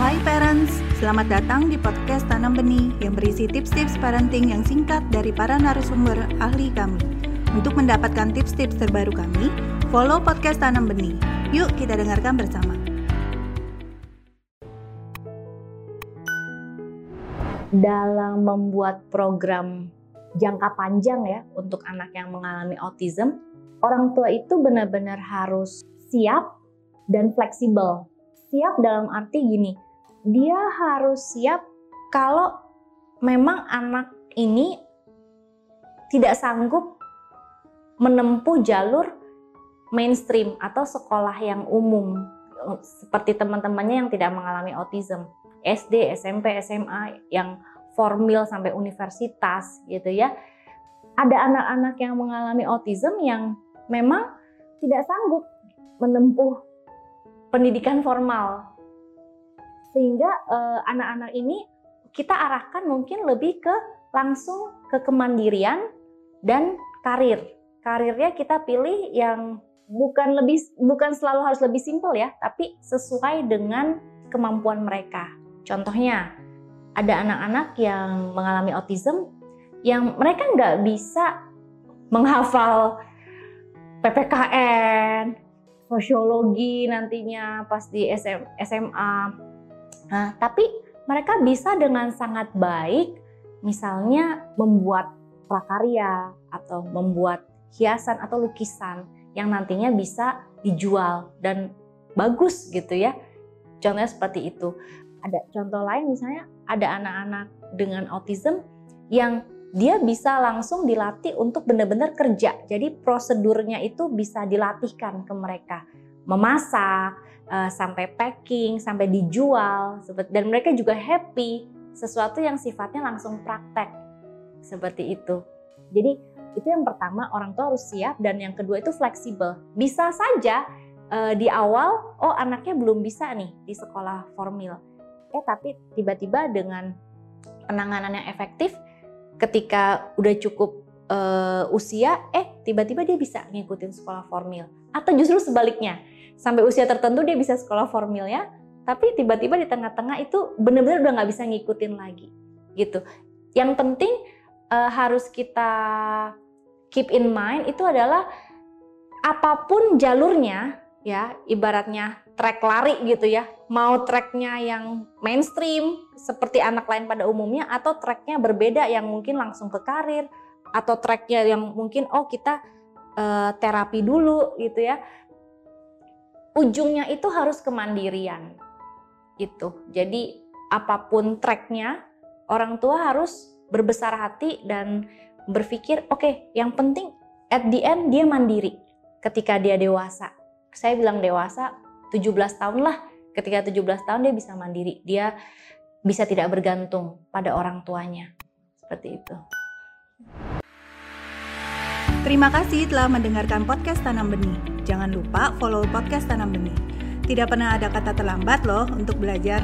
Hai parents, selamat datang di podcast Tanam Benih yang berisi tips-tips parenting yang singkat dari para narasumber ahli kami. Untuk mendapatkan tips-tips terbaru kami, follow podcast Tanam Benih. Yuk kita dengarkan bersama. Dalam membuat program jangka panjang ya untuk anak yang mengalami autism, orang tua itu benar-benar harus siap dan fleksibel. Siap dalam arti gini, dia harus siap kalau memang anak ini tidak sanggup menempuh jalur mainstream atau sekolah yang umum seperti teman-temannya yang tidak mengalami autism. SD, SMP, SMA yang formil sampai universitas gitu ya. Ada anak-anak yang mengalami autism yang memang tidak sanggup menempuh pendidikan formal. Sehingga eh, anak-anak eh, ini kita arahkan mungkin lebih ke langsung ke kemandirian dan karir. Karirnya kita pilih yang bukan lebih bukan selalu harus lebih simpel ya, tapi sesuai dengan kemampuan mereka. Contohnya, ada anak-anak yang mengalami autism yang mereka nggak bisa menghafal PPKN, sosiologi nantinya pas di SM, SMA. Nah, tapi mereka bisa dengan sangat baik misalnya membuat prakarya atau membuat hiasan atau lukisan yang nantinya bisa dijual dan bagus gitu ya. Contohnya seperti itu. Ada contoh lain misalnya ada anak-anak dengan autism yang dia bisa langsung dilatih untuk benar-benar kerja. Jadi prosedurnya itu bisa dilatihkan ke mereka. Memasak, uh, sampai packing, sampai dijual. Dan mereka juga happy. Sesuatu yang sifatnya langsung praktek. Seperti itu. Jadi itu yang pertama orang tua harus siap dan yang kedua itu fleksibel. Bisa saja uh, di awal, oh anaknya belum bisa nih di sekolah formil. Eh tapi tiba-tiba dengan penanganan yang efektif, ketika udah cukup uh, usia, eh tiba-tiba dia bisa ngikutin sekolah formil. Atau justru sebaliknya, sampai usia tertentu dia bisa sekolah formil ya, tapi tiba-tiba di tengah-tengah itu benar-benar udah nggak bisa ngikutin lagi, gitu. Yang penting uh, harus kita keep in mind itu adalah apa pun jalurnya, ya ibaratnya track lari gitu ya. Mau tracknya yang mainstream seperti anak lain pada umumnya atau tracknya berbeda yang mungkin langsung ke karir atau tracknya yang mungkin oh kita uh, terapi dulu gitu ya. Ujungnya itu harus kemandirian gitu. Jadi apa pun tracknya orang tua harus berbesar hati dan berpikir oke okay, yang penting at the end dia mandiri ketika dia dewasa. Saya bilang dewasa 17 tahun lah. Ketika 17 tahun dia bisa mandiri. Dia bisa tidak bergantung pada orang tuanya. Seperti itu. Terima kasih telah mendengarkan podcast Tanam Benih. Jangan lupa follow podcast Tanam Benih. Tidak pernah ada kata terlambat loh untuk belajar.